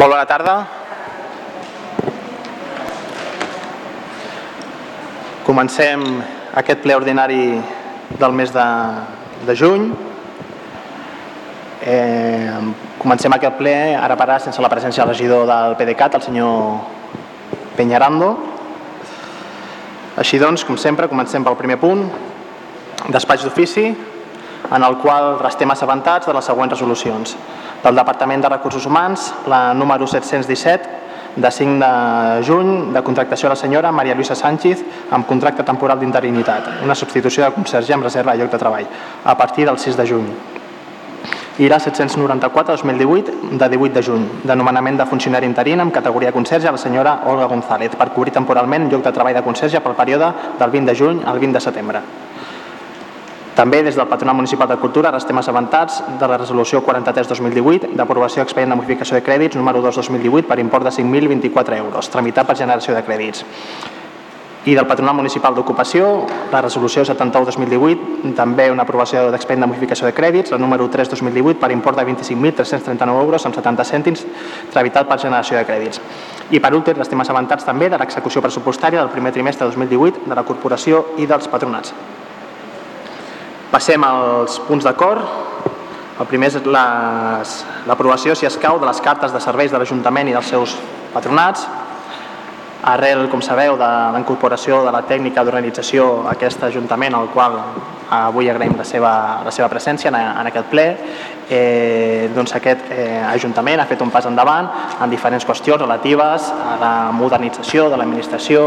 Molt bona tarda. Comencem aquest ple ordinari del mes de, de juny. Eh, comencem aquest ple ara per ara sense la presència del regidor del PDeCAT, el senyor Peñarando. Així doncs, com sempre, comencem pel primer punt, despatx d'ofici, en el qual restem assabentats de les següents resolucions. Del Departament de Recursos Humans, la número 717, de 5 de juny, de contractació a la senyora Maria Luisa Sánchez amb contracte temporal d'interinitat, una substitució de conserge amb reserva de lloc de treball, a partir del 6 de juny. I la 794-2018, de 18 de juny, de nomenament de funcionari interín amb categoria conserge a la senyora Olga González per cobrir temporalment lloc de treball de conserge pel període del 20 de juny al 20 de setembre. També des del Patronat Municipal de Cultura restem assabentats de la resolució 43-2018 d'aprovació expedient de modificació de crèdits número 2-2018 per import de 5.024 euros, tramitat per generació de crèdits. I del Patronat Municipal d'Ocupació, la resolució 71-2018, també una aprovació d'expedient de modificació de crèdits, la número 3-2018 per import de 25.339 euros amb 70 cèntims, tramitat per generació de crèdits. I per últim, restem assabentats també de l'execució pressupostària del primer trimestre de 2018 de la Corporació i dels patronats. Passem als punts d'acord. El primer és l'aprovació, si escau, de les cartes de serveis de l'Ajuntament i dels seus patronats. Arrel, com sabeu, de la incorporació de la tècnica d'organització a aquest Ajuntament, al qual avui agraïm la seva, la seva presència en, en aquest ple, eh, doncs aquest eh, Ajuntament ha fet un pas endavant en diferents qüestions relatives a la modernització de l'administració,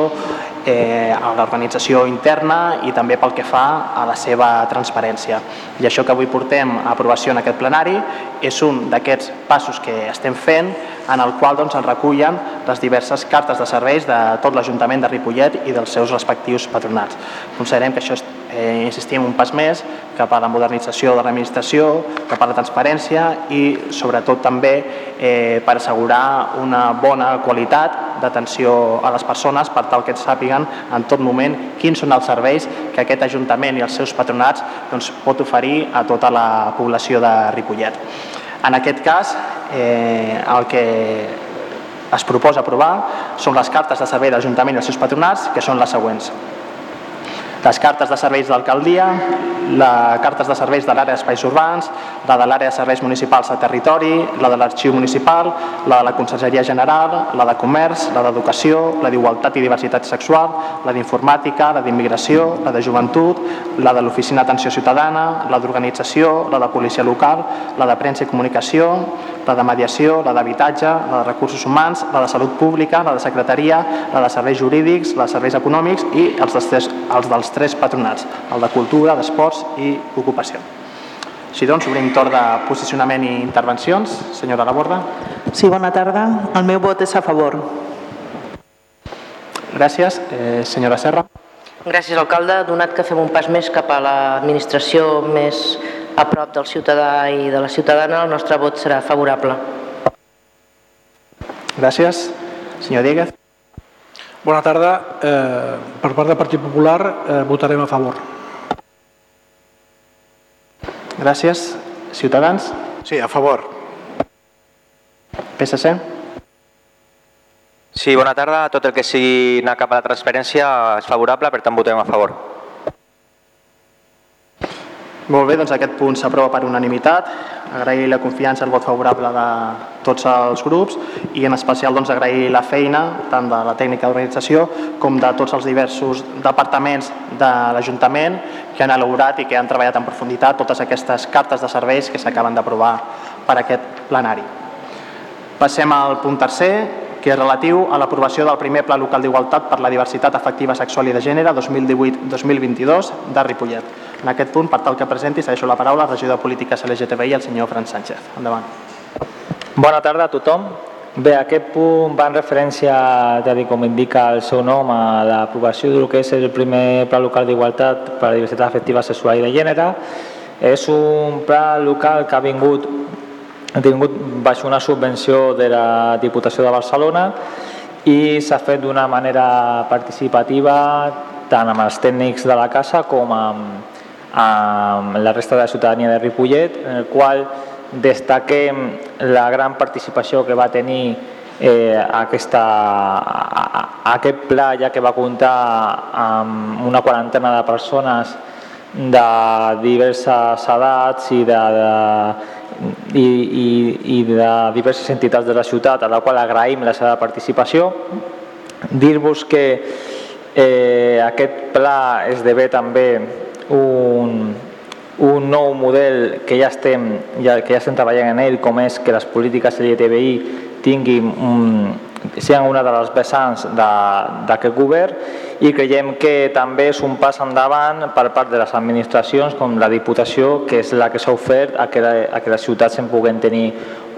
eh, a l'organització interna i també pel que fa a la seva transparència. I això que avui portem a aprovació en aquest plenari és un d'aquests passos que estem fent en el qual doncs, es recullen les diverses cartes de serveis de tot l'Ajuntament de Ripollet i dels seus respectius patronats. Considerem que això és eh, insistim un pas més cap a la modernització de l'administració, cap a la transparència i sobretot també eh, per assegurar una bona qualitat d'atenció a les persones per tal que sàpiguen en tot moment quins són els serveis que aquest Ajuntament i els seus patronats doncs, pot oferir a tota la població de Ripollet. En aquest cas, eh, el que es proposa aprovar són les cartes de servei de l'Ajuntament i els seus patronats, que són les següents les cartes de serveis d'alcaldia, les cartes de serveis de l'àrea d'espais urbans, la de l'àrea de serveis municipals a territori, la de l'arxiu municipal, la de la Conselleria General, la de Comerç, la d'Educació, la d'Igualtat i Diversitat Sexual, la d'Informàtica, la d'Immigració, la de Joventut, la de l'Oficina d'Atenció Ciutadana, la d'Organització, la de Policia Local, la de Premsa i Comunicació, la de Mediació, la d'Habitatge, la de Recursos Humans, la de Salut Pública, la de Secretaria, la de Serveis Jurídics, la de Serveis Econòmics i els dels tres, els dels tres patronats, el de Cultura, d'Esports i Ocupació. Així doncs, obrim torn de posicionament i intervencions. Senyora Laborda. Sí, bona tarda. El meu vot és a favor. Gràcies. Eh, senyora Serra. Gràcies, alcalde. Donat que fem un pas més cap a l'administració més a prop del ciutadà i de la ciutadana, el nostre vot serà favorable. Gràcies. Senyor Dieguez. Bona tarda. Eh, per part del Partit Popular eh, votarem a favor. Gràcies. Ciutadans. Sí, a favor. PSC. Sí, bona tarda. Tot el que sigui anar cap a la transparència és favorable, per tant votem a favor. Molt bé, doncs aquest punt s'aprova per unanimitat. Agrair la confiança, el vot favorable de tots els grups i en especial doncs, agrair la feina tant de la tècnica d'organització com de tots els diversos departaments de l'Ajuntament que han elaborat i que han treballat en profunditat totes aquestes cartes de serveis que s'acaben d'aprovar per aquest plenari. Passem al punt tercer, que és relatiu a l'aprovació del primer Pla Local d'Igualtat per la Diversitat Afectiva Sexual i de Gènere 2018-2022 de Ripollet. En aquest punt, per tal que presenti, segueixo la paraula al regidor de Polítiques LGTBI, el senyor Fran Sánchez. Endavant. Bona tarda a tothom. Bé, aquest punt va en referència, ja dic, com indica el seu nom, a l'aprovació del que és el primer Pla Local d'Igualtat per la Diversitat Afectiva Sexual i de Gènere. És un pla local que ha vingut ha tingut baix una subvenció de la Diputació de Barcelona i s'ha fet d'una manera participativa tant amb els tècnics de la casa com amb, amb la resta de la ciutadania de Ripollet, en el qual destaquem la gran participació que va tenir eh, aquesta, a, a, aquest pla ja que va comptar amb una quarantena de persones de diverses edats i de, de, i, i, i de diverses entitats de la ciutat a la qual agraïm la seva participació. Dir-vos que eh, aquest pla esdevé també un, un nou model que ja estem, ja, que ja estem treballant en ell, com és que les polítiques LGTBI tinguin un, siguin una de les vessants d'aquest govern i creiem que també és un pas endavant per part de les administracions com la Diputació, que és la que s'ha ofert a que, la, a que les ciutats en puguen tenir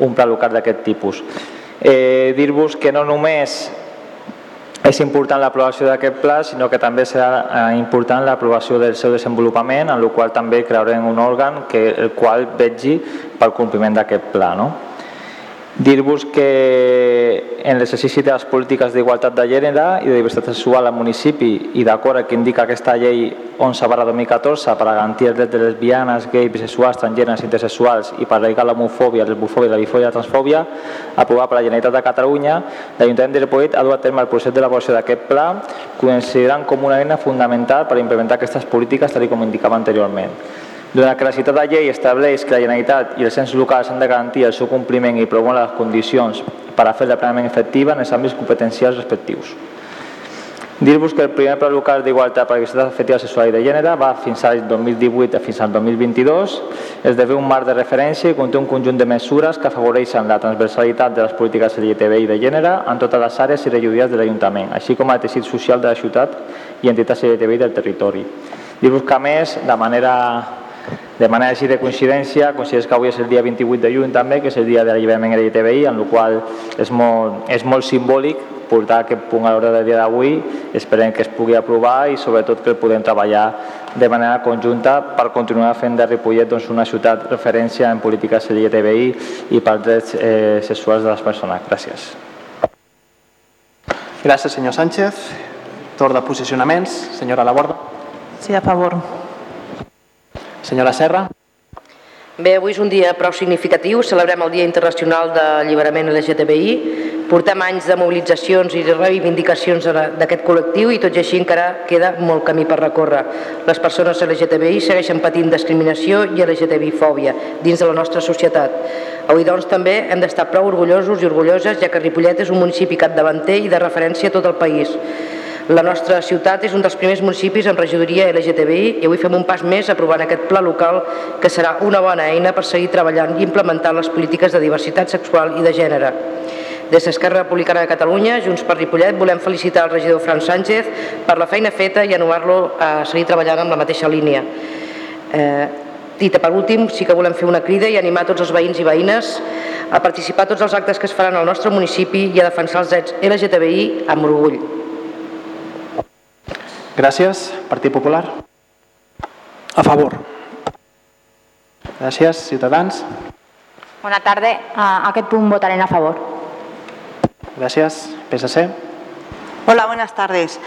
un pla local d'aquest tipus. Eh, Dir-vos que no només és important l'aprovació d'aquest pla, sinó que també serà eh, important l'aprovació del seu desenvolupament, en el qual també crearem un òrgan que, el qual vegi pel compliment d'aquest pla. No? Dir-vos que en l'exercici de les polítiques d'igualtat de gènere i de diversitat sexual al municipi i d'acord amb que indica aquesta llei 11 barra 2014 per a garantir els drets de lesbianes, gais, bisexuals, transgèneres, intersexuals i per erradicar l'homofòbia, la bifòbia, la bifòbia i la transfòbia aprovat per la Generalitat de Catalunya, l'Ajuntament de Ripollet ha dut a terme el procés d'elaboració d'aquest pla considerant com una eina fundamental per implementar aquestes polítiques tal com indicava anteriorment. Donat que la ciutat de llei estableix que la Generalitat i els ens locals han de garantir el seu compliment i promoure les condicions per a fer-la plenament efectiva en els àmbits competencials respectius. Dir-vos que el primer pla local d'igualtat per a la efectiva sexual i de gènere va fins al 2018 fins al 2022, esdevé un marc de referència i conté un conjunt de mesures que afavoreixen la transversalitat de les polítiques LGTBI de gènere en totes les àrees i regidories de l'Ajuntament, així com el teixit social de la ciutat i entitats LGTBI del territori. Dir-vos que a més, de manera de manera així de coincidència, coincideix que avui és el dia 28 de juny també, que és el dia de l'alliberament LGTBI, en el qual és molt, és molt simbòlic portar aquest punt a l'hora del dia d'avui, esperem que es pugui aprovar i sobretot que el podem treballar de manera conjunta per continuar fent de Ripollet doncs, una ciutat referència en polítiques LGTBI i pels drets eh, sexuals de les persones. Gràcies. Gràcies, senyor Sánchez. Torn de posicionaments. Senyora Laborda. Sí, a favor. Senyora Serra. Bé, avui és un dia prou significatiu, celebrem el Dia Internacional de l'Alliberament LGTBI, portem anys de mobilitzacions i de reivindicacions d'aquest col·lectiu i tot i així encara queda molt camí per recórrer. Les persones LGTBI segueixen patint discriminació i LGTBI-fòbia dins de la nostra societat. Avui doncs també hem d'estar prou orgullosos i orgulloses ja que Ripollet és un municipi capdavanter i de referència a tot el país. La nostra ciutat és un dels primers municipis amb regidoria LGTBI i avui fem un pas més aprovant aquest pla local que serà una bona eina per seguir treballant i implementant les polítiques de diversitat sexual i de gènere. Des d'Esquerra Republicana de Catalunya, Junts per Ripollet, volem felicitar el regidor Fran Sánchez per la feina feta i anovar-lo a seguir treballant amb la mateixa línia. Eh, i per últim, sí que volem fer una crida i animar tots els veïns i veïnes a participar a tots els actes que es faran al nostre municipi i a defensar els drets LGTBI amb orgull. Gràcies. Partit Popular. A favor. Gràcies. Ciutadans. Bona tarda. A aquest punt votarem a favor. Gràcies. PSC. Hola, buenas tardes.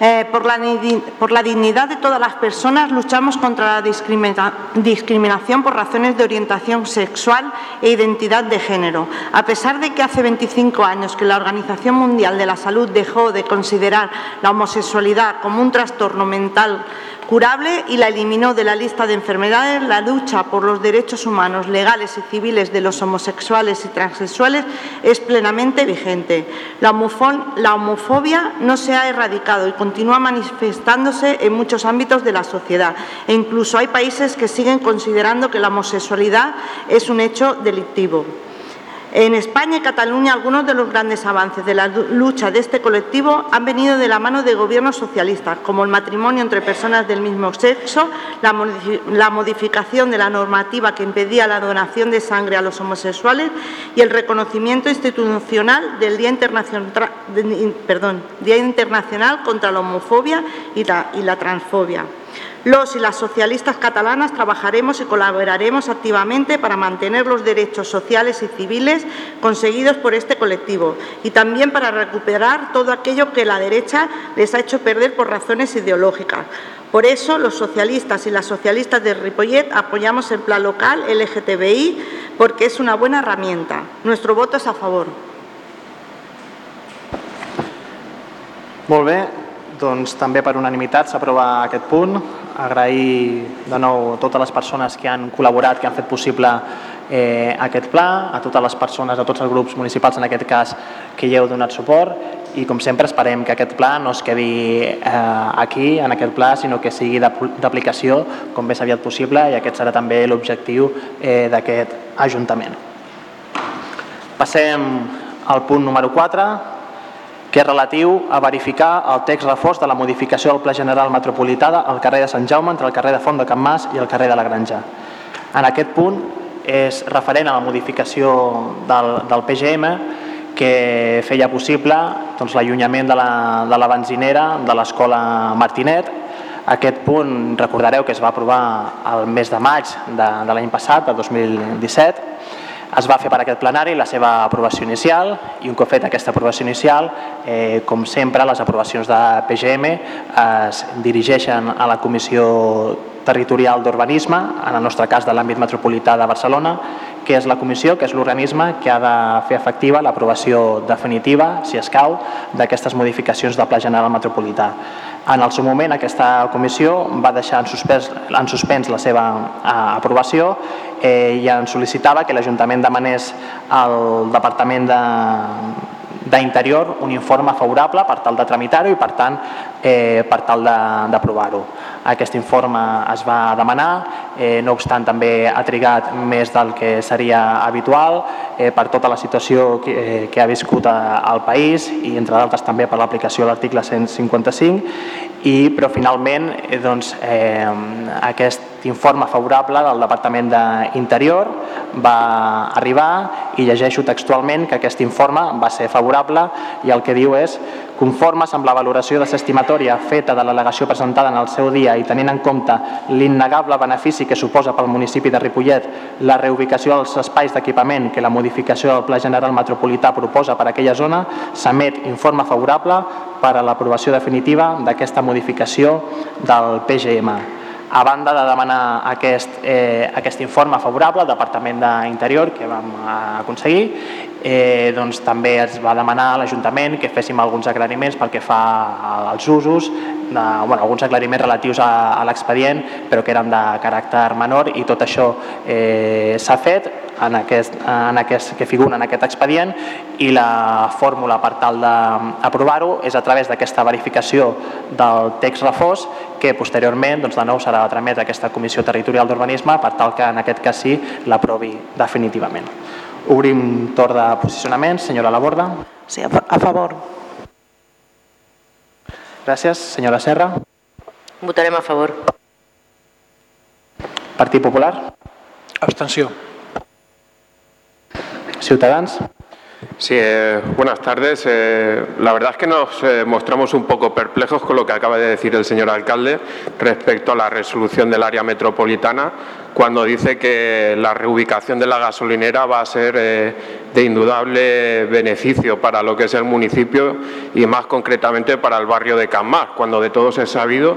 Eh, por, la, dignidad de todas las personas luchamos contra la discrimina, discriminación por razones de orientación sexual e identidad de género. A pesar de que hace 25 años que la Organización Mundial de la Salud dejó de considerar la homosexualidad como un trastorno mental curable y la eliminó de la lista de enfermedades, la lucha por los derechos humanos legales y civiles de los homosexuales y transexuales es plenamente vigente. La, homofobia no se ha erradicado y continúa manifestándose en muchos ámbitos de la sociedad e incluso hay países que siguen considerando que la homosexualidad es un hecho delictivo. En España y Cataluña algunos de los grandes avances de la lucha de este colectivo han venido de la mano de gobiernos socialistas, como el matrimonio entre personas del mismo sexo, la modificación de la normativa que impedía la donación de sangre a los homosexuales y el reconocimiento institucional del Día Internacional, contra la Homofobia y la Transfobia. Los y las socialistas catalanas trabajaremos y colaboraremos activamente para mantener los derechos sociales y civiles conseguidos por este colectivo y también para recuperar todo aquello que la derecha les ha hecho perder por razones ideológicas. Por eso, los socialistas y las socialistas de Ripollet apoyamos el plan local LGTBI porque es una buena herramienta. Nuestro voto es a favor. Molt bé, doncs també per unanimitat s'aprova aquest. Agrair de nou a totes les persones que han col·laborat, que han fet possible eh, aquest pla, a totes les persones, a tots els grups municipals en aquest cas que hi heu donat suport i com sempre esperem que aquest pla no es quedi eh, aquí, en aquest pla, sinó que sigui d'aplicació com més aviat possible i aquest serà també l'objectiu eh, d'aquest Ajuntament. Passem al punt número 4, que és relatiu a verificar el text reforç de la modificació del Pla General Metropolità al carrer de Sant Jaume entre el carrer de Font de Can Mas i el carrer de la Granja. En aquest punt és referent a la modificació del, del PGM que feia possible doncs, l'allunyament de, la, de la benzinera de l'escola Martinet. Aquest punt recordareu que es va aprovar el mes de maig de, de l'any passat, de 2017, es va fer per aquest plenari la seva aprovació inicial i un cop fet aquesta aprovació inicial, eh, com sempre, les aprovacions de PGM es dirigeixen a la Comissió Territorial d'Urbanisme, en el nostre cas de l'àmbit metropolità de Barcelona, que és la comissió, que és l'organisme que ha de fer efectiva l'aprovació definitiva, si escau, d'aquestes modificacions del Pla General Metropolità. En el seu moment aquesta comissió va deixar en suspens, en suspens la seva eh, aprovació eh, i en sol·licitava que l'Ajuntament demanés al Departament de, d'Interior un informe favorable per tal de tramitar-ho i per tant eh, per tal d'aprovar-ho. Aquest informe es va demanar, eh, no obstant també ha trigat més del que seria habitual eh, per tota la situació que, eh, que ha viscut al país i entre d'altres també per l'aplicació de l'article 155 i, però finalment eh, doncs, eh, aquest informe favorable del Departament d'Interior va arribar i llegeixo textualment que aquest informe va ser favorable i el que diu és conformes amb la valoració desestimatòria feta de l'al·legació presentada en el seu dia i tenint en compte l'innegable benefici que suposa pel municipi de Ripollet la reubicació dels espais d'equipament que la modificació del Pla General Metropolità proposa per a aquella zona, s'emet informe favorable per a l'aprovació definitiva d'aquesta modificació del PGM a banda de demanar aquest, eh, aquest informe favorable al Departament d'Interior que vam aconseguir eh, doncs, també es va demanar a l'Ajuntament que féssim alguns aclariments pel que fa als usos, de, bueno, alguns aclariments relatius a, a l'expedient, però que eren de caràcter menor i tot això eh, s'ha fet en aquest, en aquest, que figura en aquest expedient i la fórmula per tal d'aprovar-ho és a través d'aquesta verificació del text refós que posteriorment doncs, de nou serà tramet a aquesta Comissió Territorial d'Urbanisme per tal que en aquest cas sí l'aprovi definitivament. Obrim torn de posicionament. Senyora Laborda. Sí, a favor. Gràcies. Senyora Serra. Votarem a favor. Partit Popular. Abstenció. Ciutadans. Sí, eh, buenas tardes. Eh, la verdad es que nos eh, mostramos un poco perplejos con lo que acaba de decir el señor alcalde respecto a la resolución del área metropolitana, cuando dice que la reubicación de la gasolinera va a ser eh, de indudable beneficio para lo que es el municipio y más concretamente para el barrio de Canmás, cuando de todos es sabido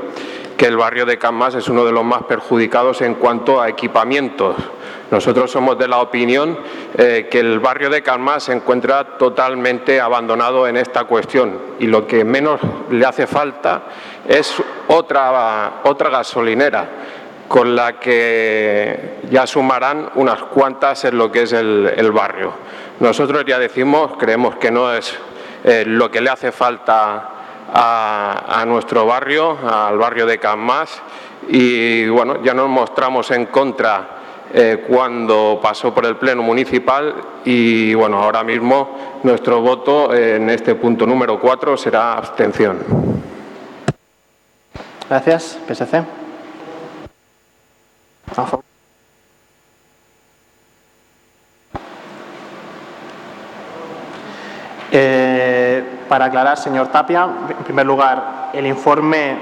que el barrio de Canmás es uno de los más perjudicados en cuanto a equipamientos. Nosotros somos de la opinión eh, que el barrio de Calma se encuentra totalmente abandonado en esta cuestión y lo que menos le hace falta es otra, otra gasolinera con la que ya sumarán unas cuantas en lo que es el, barrio. Nosotros ya decimos, creemos que no es eh, lo que le hace falta a, nuestro barrio, al barrio de Canmas, y bueno, ya nos mostramos en contra eh, cuando pasó por el Pleno Municipal y bueno, ahora mismo nuestro voto en este punto número 4 será abstención. Gracias. PSC. Eh, para aclarar, señor Tapia, en primer lugar, el informe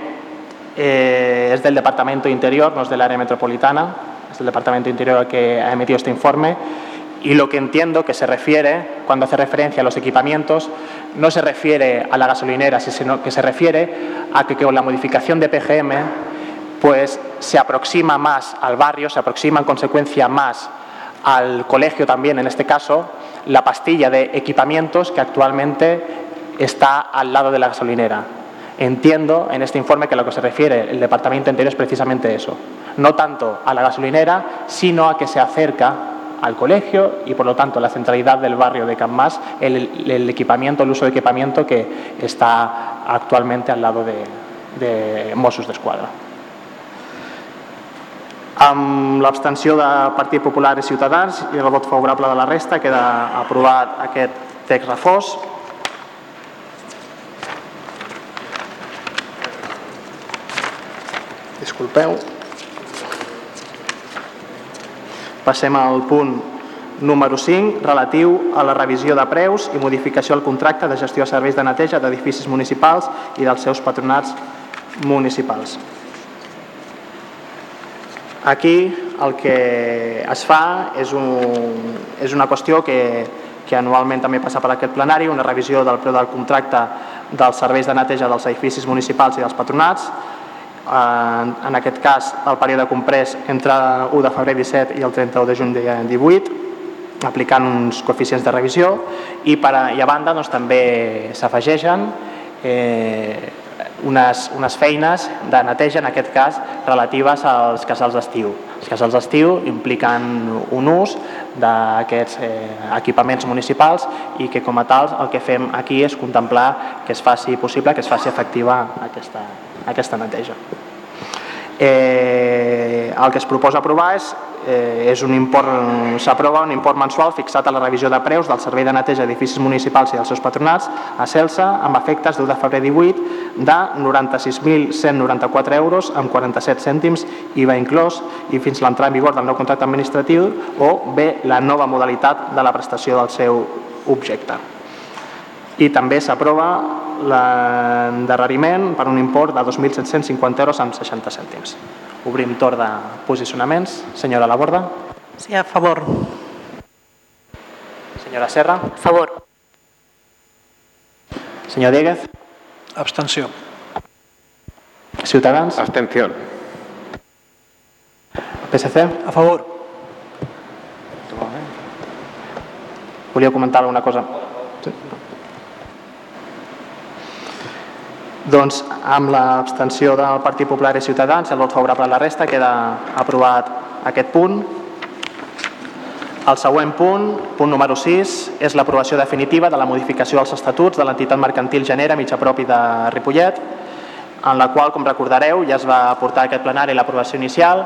eh, es del Departamento Interior, no es del área metropolitana, es del Departamento Interior el que ha emitido este informe y lo que entiendo que se refiere, cuando hace referencia a los equipamientos, no se refiere a la gasolinera, sino que se refiere a que con la modificación de PGM pues se aproxima más al barrio, se aproxima en consecuencia más al colegio también, en este caso, la pastilla de equipamientos que actualmente está al lado de la gasolinera. Entiendo en este informe que lo que se refiere el Departamento Interior es precisamente eso, no tanto a la gasolinera, sino a que se acerca al colegio y por lo tanto la centralidad del barrio de Can Mas, el, equipamiento, el uso de equipamiento que está actualmente al lado de, de Mossos d'Esquadra. Amb l'abstenció de Partit Popular i Ciutadans i el vot favorable de la resta queda aprovat aquest text reforç. Disculpeu. Passem al punt número 5, relatiu a la revisió de preus i modificació del contracte de gestió de serveis de neteja d'edificis municipals i dels seus patronats municipals. Aquí el que es fa és, un, és una qüestió que, que anualment també passa per aquest plenari, una revisió del preu del contracte dels serveis de neteja dels edificis municipals i dels patronats, en, en aquest cas el període comprès entre el 1 de febrer 17 i el 31 de juny 18, aplicant uns coeficients de revisió. I, per i a banda doncs, també s'afegeixen eh, unes, unes feines de neteja, en aquest cas, relatives als casals d'estiu. Els casals d'estiu impliquen un ús d'aquests eh, equipaments municipals i que com a tals el que fem aquí és contemplar que es faci possible, que es faci efectiva aquesta, aquesta neteja. Eh, el que es proposa aprovar és, eh, és un import, s'aprova un import mensual fixat a la revisió de preus del servei de neteja d'edificis municipals i dels seus patronats a Celsa amb efectes d'1 de febrer 18 de 96.194 euros amb 47 cèntims IVA inclòs i fins l'entrada en vigor del nou contracte administratiu o bé la nova modalitat de la prestació del seu objecte. I també s'aprova l'endarreriment per un import de 2.750 euros amb 60 cèntims. Obrim torn de posicionaments. Senyora Laborda. Sí, a favor. Senyora Serra. A favor. Senyor Dieguez. Abstenció. Ciutadans. Abstención. PSC. A favor. Volíeu comentar alguna cosa? Doncs amb l'abstenció del Partit Popular i Ciutadans el vot favorable a la resta queda aprovat aquest punt. El següent punt, punt número 6, és l'aprovació definitiva de la modificació dels estatuts de l'entitat mercantil Genera, mitja propi de Ripollet, en la qual, com recordareu, ja es va portar aquest plenari l'aprovació inicial,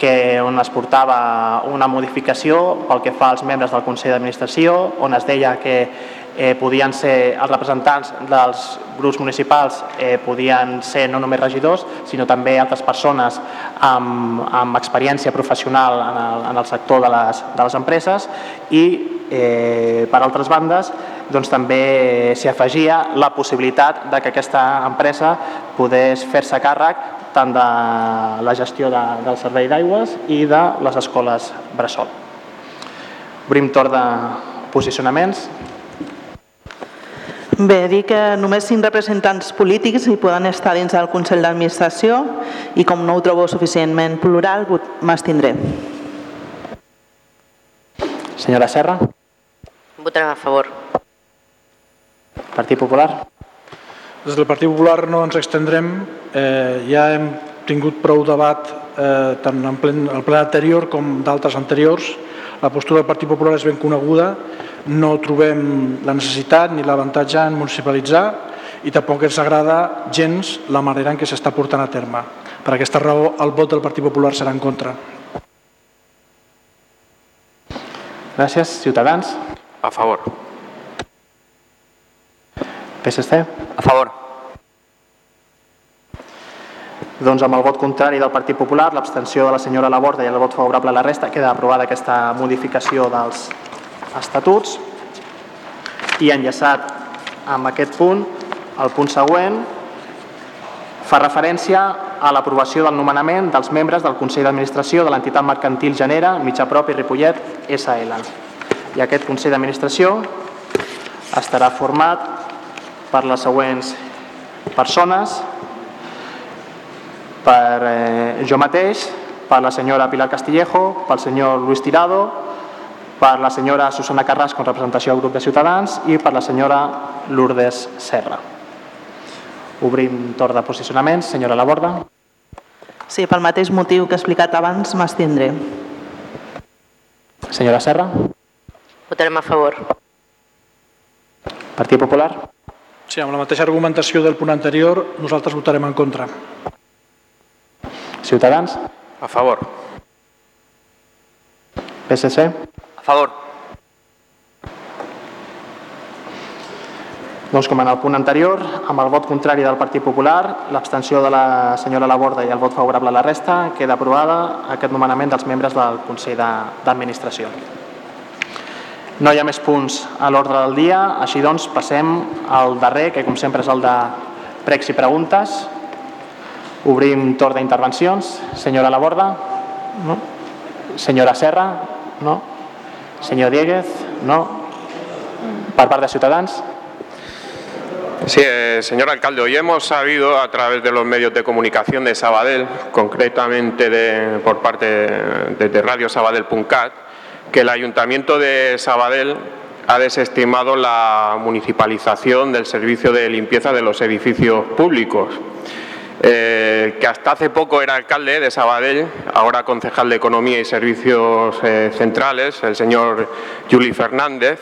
que on es portava una modificació pel que fa als membres del Consell d'Administració, on es deia que eh, podien ser els representants dels grups municipals eh, podien ser no només regidors, sinó també altres persones amb, amb experiència professional en el, en el sector de les, de les empreses i eh, per altres bandes doncs, també s'hi afegia la possibilitat de que aquesta empresa podés fer-se càrrec tant de la gestió de, del servei d'aigües i de les escoles Bressol. Obrim torn de posicionaments. Bé, dir que només cinc representants polítics hi poden estar dins del Consell d'Administració i com no ho trobo suficientment plural, m'abstindré. Senyora Serra. Votarem a favor. Partit Popular. Des del Partit Popular no ens extendrem. Eh, ja hem tingut prou debat eh, tant en plen, el ple anterior com d'altres anteriors. La postura del Partit Popular és ben coneguda. No trobem la necessitat ni l'avantatge en municipalitzar i tampoc ens agrada gens la manera en què s'està portant a terme. Per aquesta raó, el vot del Partit Popular serà en contra. Gràcies. Ciutadans. A favor. PSC. A favor. Doncs amb el vot contrari del Partit Popular, l'abstenció de la senyora Laborda i el vot favorable a la resta, queda aprovada aquesta modificació dels estatuts. I enllaçat amb aquest punt, el punt següent fa referència a l'aprovació del nomenament dels membres del Consell d'Administració de l'entitat mercantil Genera, Mitjà Propi Ripollet SL. I aquest Consell d'Administració estarà format per les següents persones, per eh, jo mateix, per la senyora Pilar Castillejo, pel senyor Luis Tirado, per la senyora Susana Carrasco en representació del grup de Ciutadans i per la senyora Lourdes Serra. Obrim torn de posicionaments. Senyora Laborda. Sí, pel mateix motiu que he explicat abans, m'estindré. Senyora Serra. Votarem a favor. Partit Popular. Sí, amb la mateixa argumentació del punt anterior, nosaltres votarem en contra. Ciutadans. A favor. PSC. A favor. Doncs com en el punt anterior, amb el vot contrari del Partit Popular, l'abstenció de la senyora Laborda i el vot favorable a la resta, queda aprovada aquest nomenament dels membres del Consell d'Administració. No hi ha més punts a l'ordre del dia, així doncs passem al darrer, que com sempre és el de pregs i preguntes. Obrim torn d'intervencions. Senyora Laborda? No? Senyora Serra? No? Senyor Dieguez? No? Per part de Ciutadans? Sí, eh, señor alcalde, hoy hemos sabido a través de los medios de comunicación de Sabadell, concretamente de, por parte de, de Radio Sabadell.cat, que el Ayuntamiento de Sabadell ha desestimado la municipalización del servicio de limpieza de los edificios públicos. Eh, que hasta hace poco era alcalde de Sabadell, ahora concejal de Economía y Servicios eh, Centrales, el señor Juli Fernández,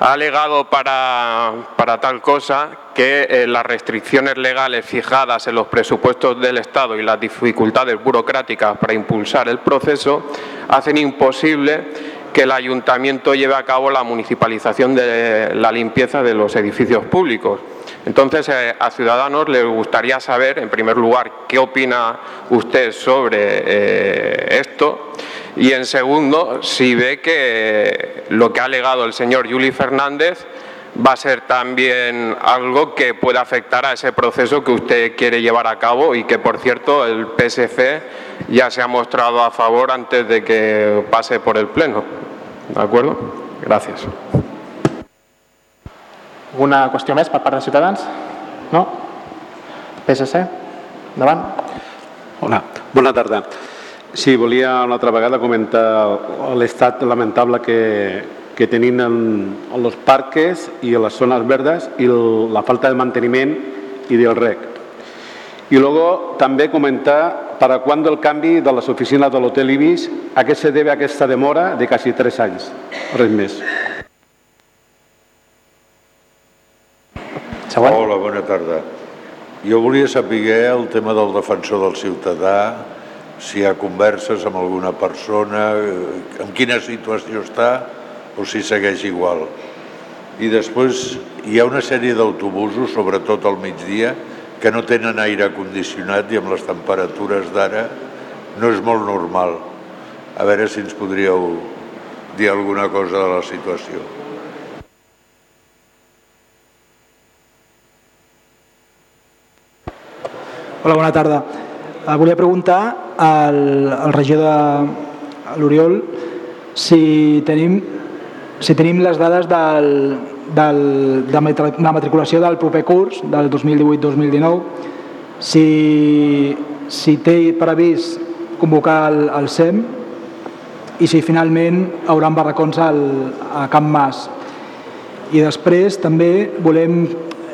ha alegado para, para tal cosa que eh, las restricciones legales fijadas en los presupuestos del Estado y las dificultades burocráticas para impulsar el proceso hacen imposible que el ayuntamiento lleve a cabo la municipalización de la limpieza de los edificios públicos. Entonces, eh, a Ciudadanos les gustaría saber, en primer lugar, qué opina usted sobre eh, esto y, en segundo, si ve que lo que ha alegado el señor Juli Fernández va a ser también algo que pueda afectar a ese proceso que usted quiere llevar a cabo y que, por cierto, el PSC ya se ha mostrado a favor antes de que pase por el Pleno. ¿De acuerdo? Gracias. Alguna qüestió més per part de Ciutadans? No? PSC? Endavant. Hola, bona tarda. Sí, volia una altra vegada comentar l'estat lamentable que, que tenim en, en els parques i en les zones verdes i el, la falta de manteniment i del rec. Y luego també comentar para cuándo el canvi de les oficines de l'Hotel Ibis, a què se debe aquesta demora de quasi tres anys. Res més. Següent. Hola, bona tarda. Jo volia saber el tema del defensor del ciutadà, si hi ha converses amb alguna persona, eh, en quina situació està o si segueix igual. I després hi ha una sèrie d'autobusos, sobretot al migdia, que no tenen aire condicionat i amb les temperatures d'ara no és molt normal. A veure si ens podríeu dir alguna cosa de la situació. Hola, bona tarda. Eh, volia preguntar al, al regidor de l'Oriol si tenim, si tenim les dades del, del, de la matriculació del proper curs, del 2018-2019, si, si té previst convocar el, el SEM i si finalment hauran barracons al, a Camp Mas. I després també volem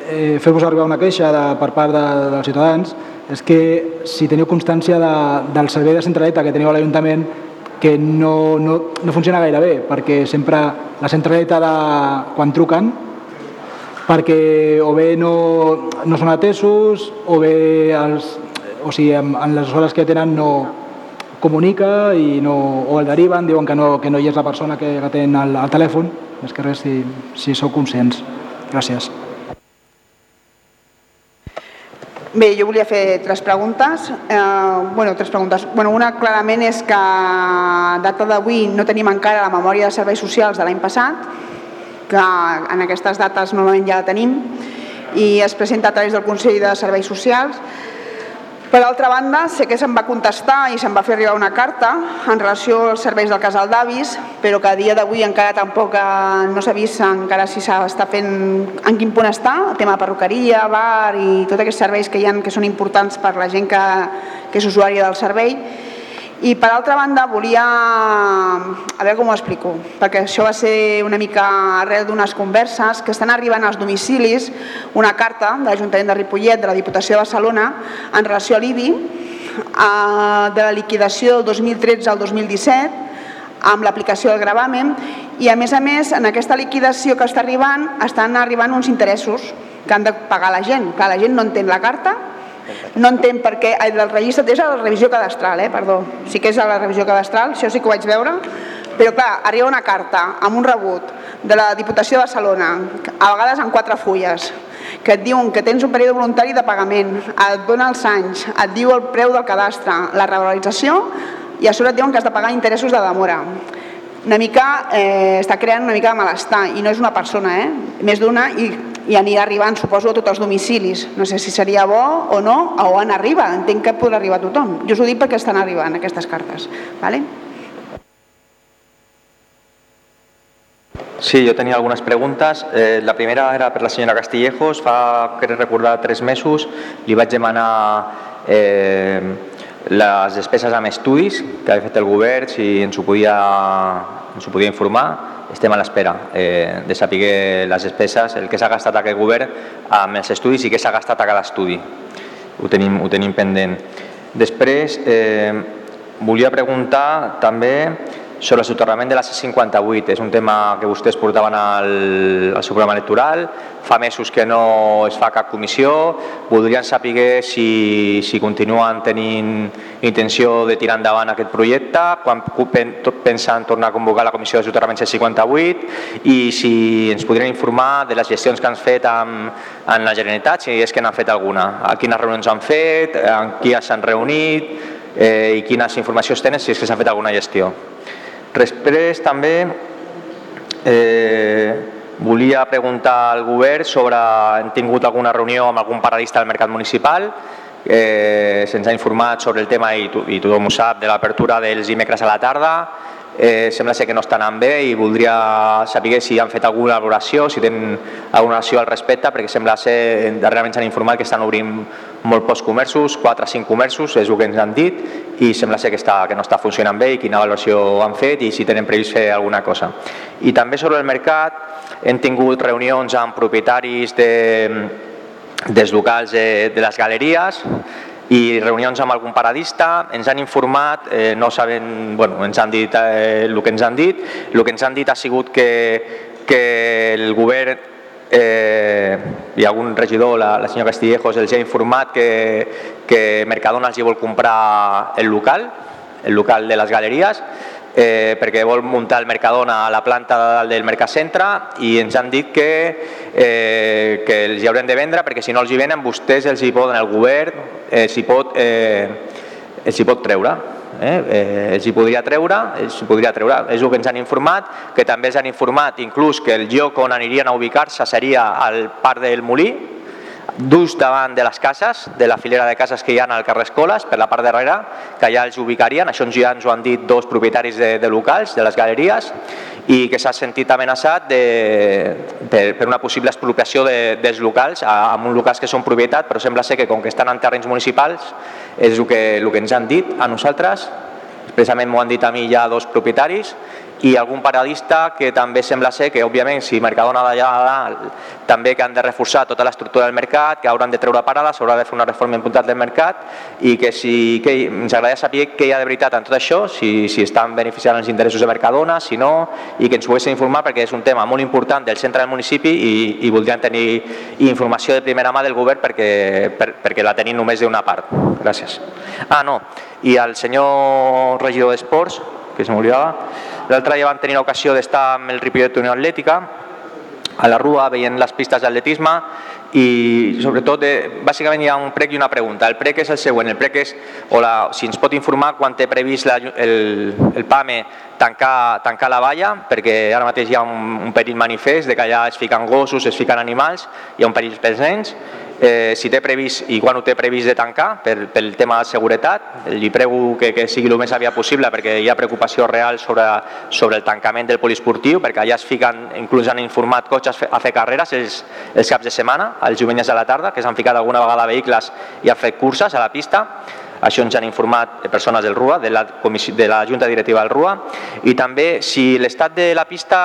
eh, fer-vos arribar una queixa de, per part de, dels ciutadans és que si teniu constància de, del servei de centraleta que teniu a l'Ajuntament que no, no, no funciona gaire bé, perquè sempre la centraleta de, quan truquen perquè o bé no, no són atesos o bé els, o sigui, en, en les hores que tenen no comunica i no, o el deriven, diuen que no, que no hi és la persona que atén el, el telèfon, més que res si, si sou conscients. Gràcies. Bé, jo volia fer tres preguntes. Eh, bueno, tres preguntes. Bueno, una clarament és que a data d'avui no tenim encara la memòria de serveis socials de l'any passat, que en aquestes dates normalment ja la tenim, i es presenta a través del Consell de Serveis Socials, Per altra banda, sé que se'm va contestar i se'm va fer arribar una carta en relació als serveis del casal d'avis, però que a dia d'avui encara tampoc eh, no s'ha vist encara si s'està fent, en quin punt està, el tema de perruqueria, bar i tots aquests serveis que hi ha que són importants per la gent que, que és usuària del servei i per altra banda volia, a veure com ho explico, perquè això va ser una mica arrel d'unes converses que estan arribant als domicilis una carta de l'Ajuntament de Ripollet, de la Diputació de Barcelona, en relació a l'IBI, de la liquidació del 2013 al 2017, amb l'aplicació del gravamen i a més a més en aquesta liquidació que està arribant estan arribant uns interessos que han de pagar la gent. Clar, la gent no entén la carta, no entenc per què, ai, del registre, és a la revisió cadastral, eh, perdó, sí que és a la revisió cadastral, això sí que ho vaig veure, però clar, arriba una carta amb un rebut de la Diputació de Barcelona, a vegades en quatre fulles, que et diuen que tens un període voluntari de pagament, et dona els anys, et diu el preu del cadastre, la regularització, i a sobre et diuen que has de pagar interessos de demora. Una mica, eh, està creant una mica de malestar, i no és una persona, eh? més d'una, i i anirà arribant, suposo, a tots els domicilis. No sé si seria bo o no, o on arriba, entenc que podrà arribar a tothom. Jo us ho dic perquè estan arribant aquestes cartes. Vale? Sí, jo tenia algunes preguntes. Eh, la primera era per la senyora Castillejos. Fa, crec recordar, tres mesos li vaig demanar eh, les despeses amb estudis que havia fet el govern, si ens ho podia, ens ho podia informar estem a l'espera eh, de saber les despeses, el que s'ha gastat aquest govern amb els estudis i què s'ha gastat a cada estudi. Ho tenim, ho tenim pendent. Després, eh, volia preguntar també sobre el soterrament de la C58. És un tema que vostès portaven al, al seu programa electoral, fa mesos que no es fa cap comissió, voldrien saber si, si continuen tenint intenció de tirar endavant aquest projecte, quan pensen tornar a convocar la comissió de soterrament C58 i si ens podrien informar de les gestions que han fet amb, en la Generalitat, si és que n'han fet alguna, a quines reunions han fet, amb qui s'han reunit eh, i quines informacions tenen si és que s'ha fet alguna gestió. Després també eh, volia preguntar al govern sobre hem tingut alguna reunió amb algun paradista del mercat municipal eh, se'ns ha informat sobre el tema i, i tothom ho sap de l'apertura dels dimecres a la tarda. Eh, sembla ser que no estan anant bé i voldria saber si han fet alguna valoració, si tenen alguna valoració al respecte, perquè sembla ser, darrerament s'han informat que estan obrint molt pocs comerços, 4 o 5 comerços, és el que ens han dit, i sembla ser que, està, que no està funcionant bé i quina valoració han fet i si tenen previst fer alguna cosa. I també sobre el mercat hem tingut reunions amb propietaris de, dels locals de, de les galeries, i reunions amb algun paradista, ens han informat, eh, no saben, bueno, ens han dit eh, el que ens han dit, el que ens han dit ha sigut que, que el govern eh, i algun regidor, la, la senyora Castillejos, els ha informat que, que Mercadona els hi vol comprar el local, el local de les galeries, eh, perquè vol muntar el Mercadona a la planta del Mercacentre i ens han dit que, eh, que els hi haurem de vendre perquè si no els hi venen vostès els hi poden, el govern eh, s'hi pot, eh, els hi pot treure. Eh? Eh, els hi podria treure, els hi podria treure, és el que ens han informat, que també ens han informat inclús que el lloc on anirien a ubicar-se seria al parc del Molí, just davant de les cases, de la filera de cases que hi ha al carrer Escoles, per la part darrere, que ja els ubicarien, això ja ens ho han dit dos propietaris de, de locals, de les galeries, i que s'ha sentit amenaçat de, per, per una possible expropiació de, dels locals, a, amb uns locals que són propietat, però sembla ser que com que estan en terrenys municipals, és el que, el que ens han dit a nosaltres, expressament m'ho han dit a mi ja dos propietaris, i algun paradista que també sembla ser que, òbviament, si Mercadona d'allà dalt també que han de reforçar tota l'estructura del mercat, que hauran de treure parades, s'haurà de fer una reforma important del mercat i que, si, que ens agradaria saber què hi ha de veritat en tot això, si, si estan beneficiant els interessos de Mercadona, si no, i que ens poguessin informar perquè és un tema molt important del centre del municipi i, i voldríem tenir informació de primera mà del govern perquè, per, perquè la tenim només d'una part. Gràcies. Ah, no, i al senyor regidor d'Esports, que se m'oblidava, L'altre dia vam tenir l'ocasió d'estar amb el Ripollet Unió Atlètica a la Rua veient les pistes d'atletisme i sobretot, eh, bàsicament hi ha un prec i una pregunta. El prec és el següent, el prec és o la, si ens pot informar quan té previst la, el, el PAME tancar, tancar la valla, perquè ara mateix hi ha un, un perill manifest de que allà es fiquen gossos, es fiquen animals, hi ha un perill pels nens, eh, si té previst i quan ho té previst de tancar per, pel tema de seguretat. Li prego que, que sigui el més aviat possible perquè hi ha preocupació real sobre, sobre el tancament del poliesportiu, perquè allà es fiquen, inclús han informat cotxes a fer carreres els, els caps de setmana, els diumenges de la tarda, que s'han ficat alguna vegada vehicles i han fet curses a la pista. Això ens han informat persones del RUA, de la, de la Junta Directiva del RUA, i també si l'estat de la pista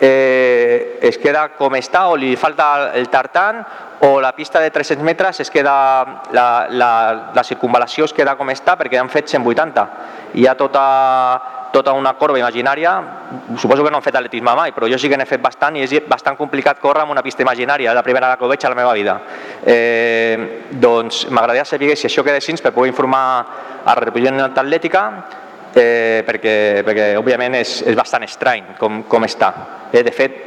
eh, es queda com està o li falta el tartan o la pista de 300 metres es queda, la, la, la circunvalació es queda com està perquè han fet 180. Hi ha tota, tota una corba imaginària, suposo que no han fet atletisme mai, però jo sí que n'he fet bastant i és bastant complicat córrer amb una pista imaginària, la primera que ho veig a la meva vida. Eh, doncs m'agradaria saber si això queda així per poder informar a la representació atlètica eh, perquè, perquè òbviament és, és bastant estrany com, com està. Eh, de fet,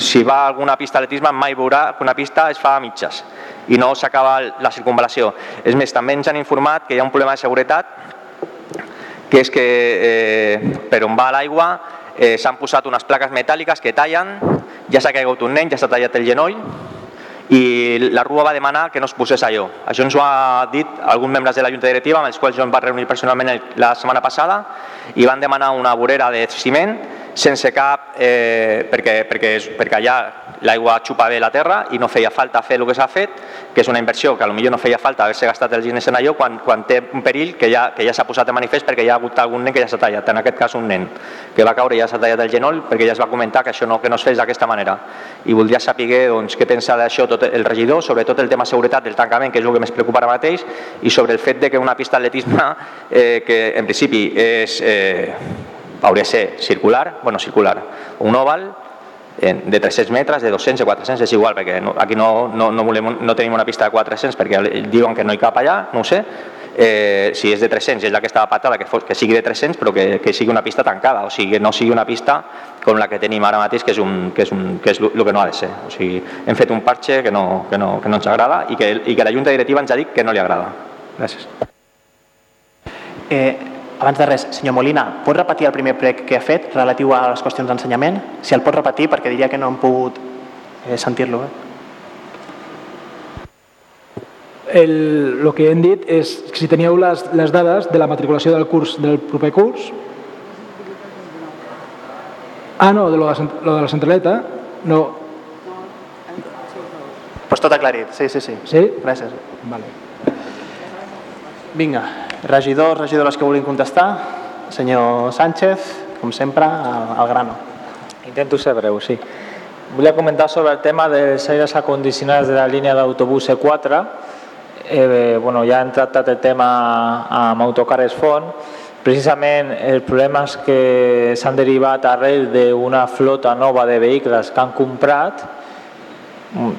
si va a alguna pista d'atletisme mai veurà que una pista es fa a mitges i no s'acaba la circunvalació. És més, també ens han informat que hi ha un problema de seguretat que és que eh, per on va l'aigua eh, s'han posat unes plaques metàl·liques que tallen, ja s'ha caigut un nen, ja s'ha tallat el genoll, i la RUA va demanar que no es posés allò. Això ens ho ha dit alguns membres de la Junta Directiva amb els quals jo em vaig reunir personalment la setmana passada i van demanar una vorera de ciment sense cap, eh, perquè, perquè, perquè allà l'aigua xupa bé la terra i no feia falta fer el que s'ha fet, que és una inversió que potser no feia falta haver-se gastat els diners en allò quan, quan té un perill que ja, que ja s'ha posat de manifest perquè hi ha hagut algun nen que ja s'ha tallat, en aquest cas un nen que va caure i ja s'ha tallat el genoll perquè ja es va comentar que això no, que no es fes d'aquesta manera. I voldria saber doncs, què pensa d'això tot el regidor, sobretot el tema seguretat del tancament, que és el que més preocupa ara mateix, i sobre el fet de que una pista d'atletisme eh, que en principi és eh, hauria de ser circular, bueno, circular, un oval de 300 metres, de 200, de 400, és igual, perquè no, aquí no, no, no, volem, no tenim una pista de 400 perquè diuen que no hi cap allà, no ho sé, eh, si és de 300 és la que estava patada, que, fos, que sigui de 300 però que, que sigui una pista tancada, o sigui no sigui una pista com la que tenim ara mateix que és, un, que és, un, que és el que no ha de ser. O sigui, hem fet un parche que no, que no, que no ens agrada i que, i que la Junta Directiva ens ha dit que no li agrada. Gràcies. Eh, abans de res, senyor Molina, pot repetir el primer prec que ha fet relatiu a les qüestions d'ensenyament? Si el pot repetir, perquè diria que no hem pogut eh, sentir-lo. Eh? El, el que hem dit és que si teníeu les, les dades de la matriculació del curs del proper curs ah no, de lo de, lo de la centraleta no pues tot aclarit, sí, sí, sí. Sí? Gràcies. Vale. Vinga, regidors, regidores que vulguin contestar. Senyor Sánchez, com sempre, al, al grano. Intento ser breu, sí. Volia comentar sobre el tema dels aires acondicionats de la línia d'autobús E4. Eh, bueno, ja hem tractat el tema amb Autocares Font. Precisament el problema és que s'han derivat arrel d'una flota nova de vehicles que han comprat.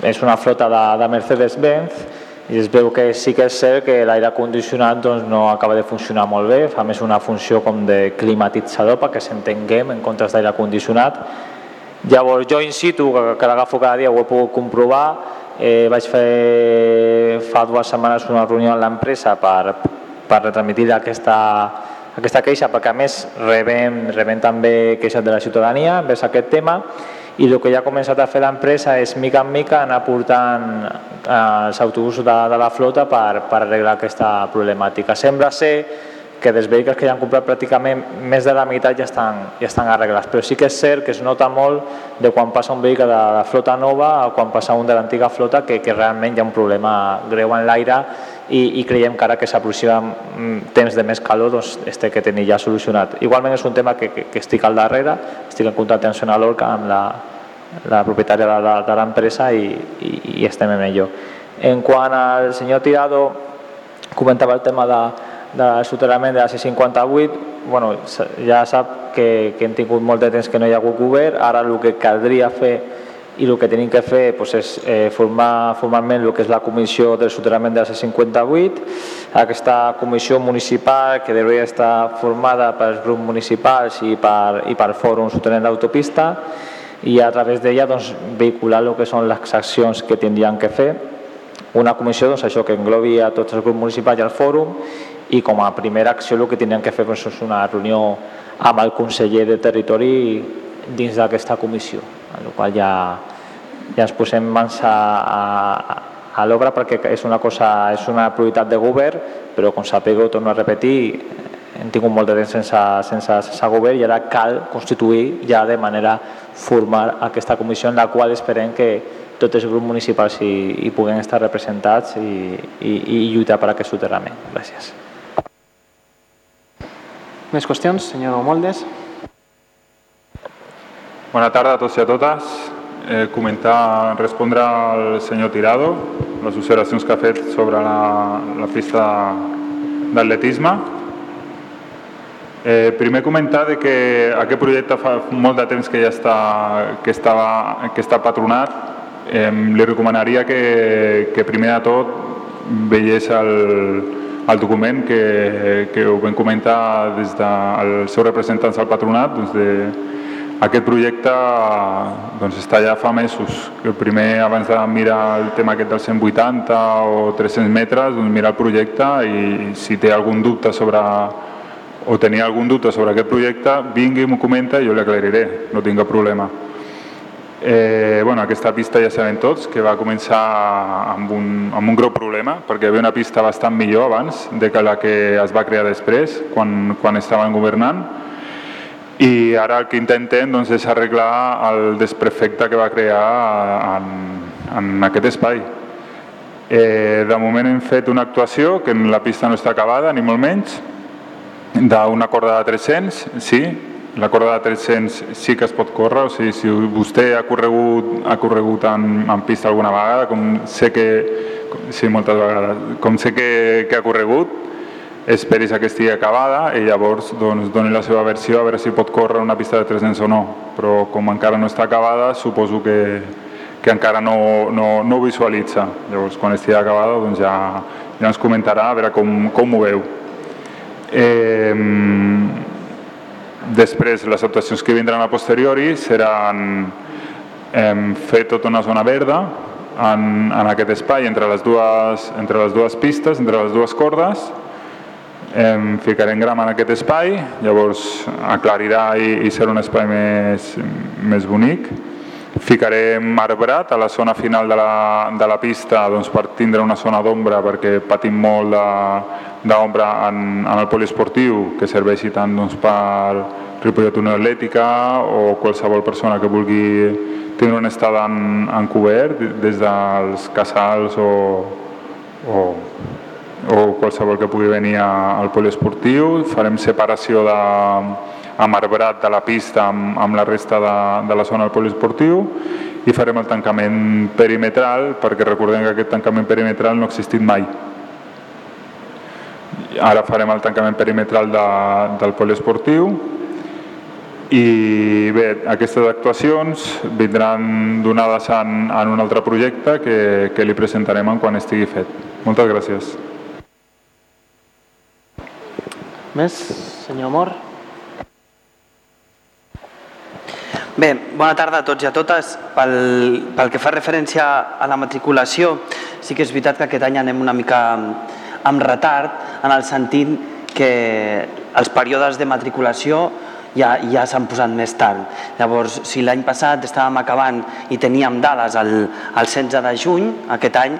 És una flota de, de Mercedes-Benz i es veu que sí que és cert que l'aire condicionat doncs, no acaba de funcionar molt bé, fa més una funció com de climatitzador perquè s'entenguem en comptes d'aire condicionat. Llavors jo in situ, que, que l'agafo cada dia, ho he pogut comprovar, eh, vaig fer fa dues setmanes una reunió amb l'empresa per, per retransmitir aquesta, aquesta queixa perquè a més rebem, rebem també queixes de la ciutadania envers aquest tema i el que ja ha començat a fer l'empresa és mica en mica anar portant eh, els autobusos de, de la flota per, per arreglar aquesta problemàtica. Sembla ser que dels vehicles que ja han comprat pràcticament més de la meitat ja estan, ja estan arreglats, però sí que és cert que es nota molt de quan passa un vehicle de la flota nova a quan passa un de l'antiga flota que, que realment hi ha un problema greu en l'aire i, i creiem que ara que s'aproxima temps de més calor doncs este que tenir ja solucionat. Igualment és un tema que, que, que estic al darrere, estic en contacte amb Sona Lorca, amb la, la propietària de, de, de l'empresa i, i, i estem en ello. En quant al senyor Tirado, comentava el tema de, del soterrament de la C58, bueno, ja sap que, que hem tingut molt de temps que no hi ha hagut govern, ara el que caldria fer i el que tenim que fer doncs, és eh, formar formalment el que és la comissió del soterrament de la C58, aquesta comissió municipal que hauria estar formada pels grups municipals i per, i per fòrum soterrament d'autopista i a través d'ella doncs, vehicular el que són les accions que tindrien que fer. Una comissió doncs, això que englobi a tots els grups municipals i al fòrum i com a primera acció el que tindrien que fer doncs, és una reunió amb el conseller de territori dins d'aquesta comissió, en la qual ja, ja ens posem mans a, a, a l'obra perquè és una cosa, és una prioritat de govern, però com sapigueu, torno a repetir, hem tingut molt de temps sense, sense, sense govern i ara cal constituir ja de manera formal aquesta comissió en la qual esperem que tots els grups municipals hi, hi puguem estar representats i, i, i lluitar per aquest soterrament. Gràcies. Més qüestions, senyor Moldes? Bona tarda a tots i a totes. Eh, comentar, respondre al senyor Tirado les observacions que ha fet sobre la, la pista d'atletisme. Eh, primer comentar de que aquest projecte fa molt de temps que ja està, que estava, que està patronat. Eh, li recomanaria que, que primer de tot veiés el, el document que, que ho vam comentar des dels seus representants al patronat doncs de, aquest projecte doncs, està ja fa mesos. El primer, abans de mirar el tema aquest dels 180 o 300 metres, doncs mirar el projecte i si té algun dubte sobre o tenia algun dubte sobre aquest projecte, vingui i m'ho comenta i jo li aclariré, no tinc cap problema. Eh, bueno, aquesta pista ja sabem tots que va començar amb un, amb un greu problema perquè hi havia una pista bastant millor abans de que la que es va crear després quan, quan estaven governant i ara el que intentem doncs, és arreglar el desprefecte que va crear en, en aquest espai. Eh, de moment hem fet una actuació que la pista no està acabada, ni molt menys, d'una corda de 300, sí, la corda de 300 sí que es pot córrer, o sigui, si vostè ha corregut, ha corregut en, en pista alguna vegada, com sé que, sí, moltes vegades, com sé que, que ha corregut, esperis que estigui acabada i llavors doncs, doni la seva versió a veure si pot córrer una pista de 300 o no, però com encara no està acabada suposo que, que encara no, no, no ho visualitza. Llavors quan estigui acabada doncs ja, ja ens comentarà a veure com, com ho veu. Eh, després les actuacions que vindran a posteriori seran eh, fer tota una zona verda en, en aquest espai entre les, dues, entre les dues pistes, entre les dues cordes Em ficarem gram en aquest espai, llavors aclarirà i, i serà un espai més, més bonic. Ficarem arbrat a la zona final de la, de la pista doncs, per tindre una zona d'ombra perquè patim molt d'ombra en, en el poliesportiu que serveixi tant doncs, per Ripollet Unió Atlètica o qualsevol persona que vulgui tindre una estada en, en cobert des dels casals o, o o qualsevol que pugui venir al poliesportiu. Farem separació de, amb arbrat de la pista amb, amb la resta de, de la zona del poliesportiu i farem el tancament perimetral perquè recordem que aquest tancament perimetral no ha existit mai. Ara farem el tancament perimetral de, del poliesportiu i bé, aquestes actuacions vindran donades en, en un altre projecte que, que li presentarem quan estigui fet. Moltes gràcies. Més? Senyor Amor? Bé, bona tarda a tots i a totes. Pel, pel que fa referència a la matriculació, sí que és veritat que aquest any anem una mica amb retard en el sentit que els períodes de matriculació ja, ja s'han posat més tard. Llavors, si l'any passat estàvem acabant i teníem dades el, el 16 de juny, aquest any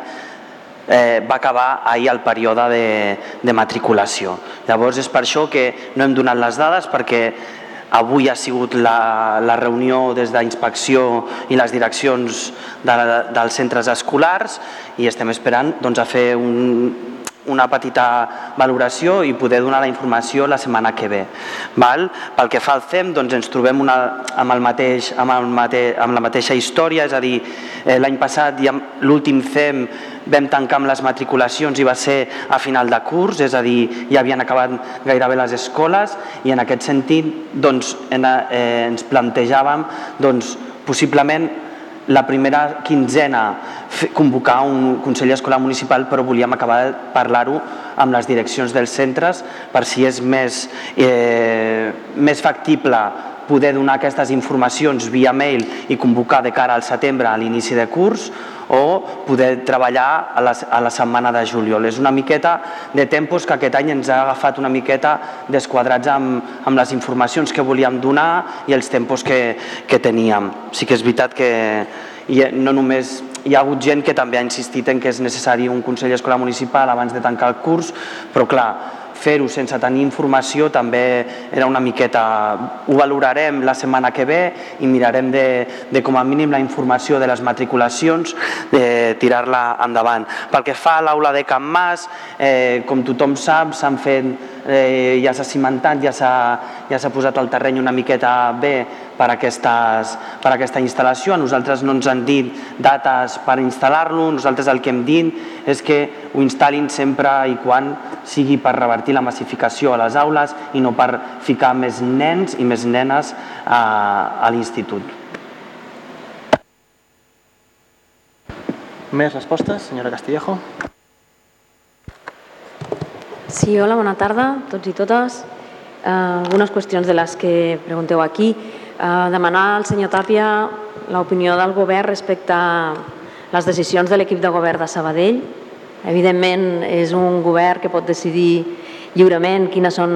eh, va acabar ahir el període de, de matriculació. Llavors és per això que no hem donat les dades perquè avui ha sigut la, la reunió des d'inspecció i les direccions de, dels centres escolars i estem esperant doncs, a fer un, una petita valoració i poder donar la informació la setmana que ve. Val? Pel que fa al CEM, doncs ens trobem una, amb, el mateix, amb, el mate, amb la mateixa història, és a dir, eh, l'any passat ja, l'últim CEM vam tancar amb les matriculacions i va ser a final de curs, és a dir, ja havien acabat gairebé les escoles i en aquest sentit doncs, en, eh, ens plantejàvem doncs, possiblement la primera quinzena convocar un Consell Escolar Municipal, però volíem acabar de parlar-ho amb les direccions dels centres per si és més, eh, més factible poder donar aquestes informacions via mail i convocar de cara al setembre a l'inici de curs o poder treballar a la, a la setmana de juliol. És una miqueta de tempos que aquest any ens ha agafat una miqueta desquadrats amb, amb les informacions que volíem donar i els tempos que, que teníem. Sí que és veritat que i no només hi ha hagut gent que també ha insistit en que és necessari un Consell Escolar Municipal abans de tancar el curs, però clar, fer-ho sense tenir informació també era una miqueta... Ho valorarem la setmana que ve i mirarem de, de com a mínim la informació de les matriculacions, de tirar-la endavant. Pel que fa a l'aula de Can Mas, eh, com tothom sap, s'han fet eh, ja s'ha cimentat, ja s'ha ja posat el terreny una miqueta bé per, aquestes, per aquesta instal·lació. A nosaltres no ens han dit dates per instal·lar-lo, nosaltres el que hem dit és que ho instal·lin sempre i quan sigui per revertir la massificació a les aules i no per ficar més nens i més nenes a, a l'institut. Més respostes, senyora Castillejo? Sí, hola, bona tarda a tots i totes. Uh, algunes qüestions de les que pregunteu aquí. Uh, demanar al senyor Tàpia l'opinió del govern respecte a les decisions de l'equip de govern de Sabadell. Evidentment, és un govern que pot decidir lliurement quines són,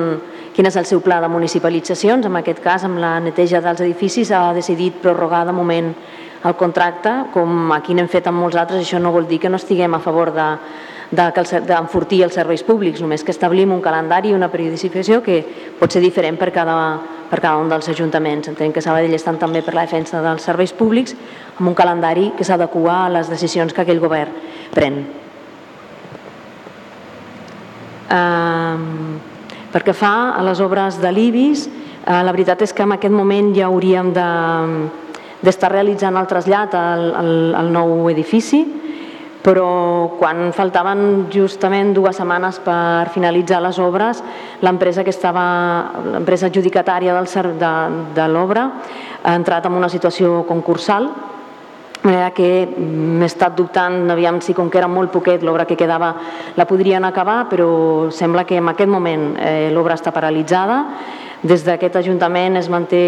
quin és el seu pla de municipalitzacions. En aquest cas, amb la neteja dels edificis, ha decidit prorrogar de moment el contracte, com aquí n'hem fet amb molts altres. Això no vol dir que no estiguem a favor de, d'enfortir els serveis públics, només que establim un calendari i una periodicificació que pot ser diferent per cada, per cada un dels ajuntaments. Entenc que Sabadell estan també per la defensa dels serveis públics amb un calendari que s'adequa a les decisions que aquell govern pren. Um, perquè fa a les obres de l'IBIS, uh, la veritat és que en aquest moment ja hauríem d'estar de, realitzant el trasllat al, al, al nou edifici, però quan faltaven justament dues setmanes per finalitzar les obres, l'empresa que estava, l'empresa adjudicatària del, de, de l'obra ha entrat en una situació concursal de manera que m'he estat dubtant, aviam si com que era molt poquet l'obra que quedava la podrien acabar, però sembla que en aquest moment eh, l'obra està paralitzada des d'aquest Ajuntament es manté,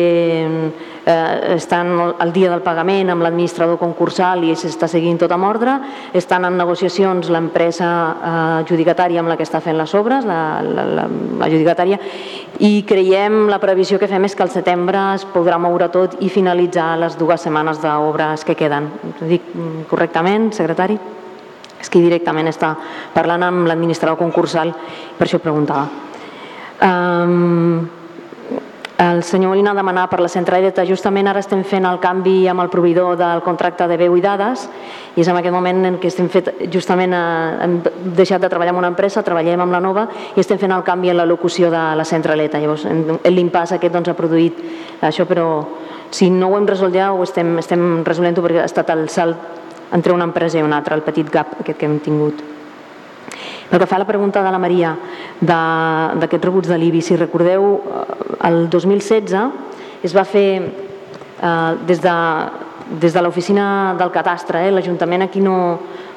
eh, estan al dia del pagament amb l'administrador concursal i s'està seguint tot amb ordre. Estan en negociacions l'empresa eh, adjudicatària amb la que està fent les obres, l'adjudicatària, la, la, i creiem, la previsió que fem és que al setembre es podrà moure tot i finalitzar les dues setmanes d'obres que queden. Ho dic correctament, secretari? És que directament està parlant amb l'administrador concursal, per això preguntava. Um, el senyor Molina demanava per la centraleta, justament ara estem fent el canvi amb el proveïdor del contracte de veu i dades i és en aquest moment en què estem fet, justament eh, hem deixat de treballar amb una empresa, treballem amb la nova i estem fent el canvi en la locució de la centraleta. Llavors, l'impàs aquest doncs, ha produït això, però si no ho hem resolt ja ho estem, estem resolent-ho perquè ha estat el salt entre una empresa i una altra, el petit gap aquest que hem tingut. Pel que fa a la pregunta de la Maria d'aquests rebuts de l'IBI, si recordeu, eh, el 2016 es va fer eh, des de, des de l'oficina del catastre, eh, l'Ajuntament aquí no,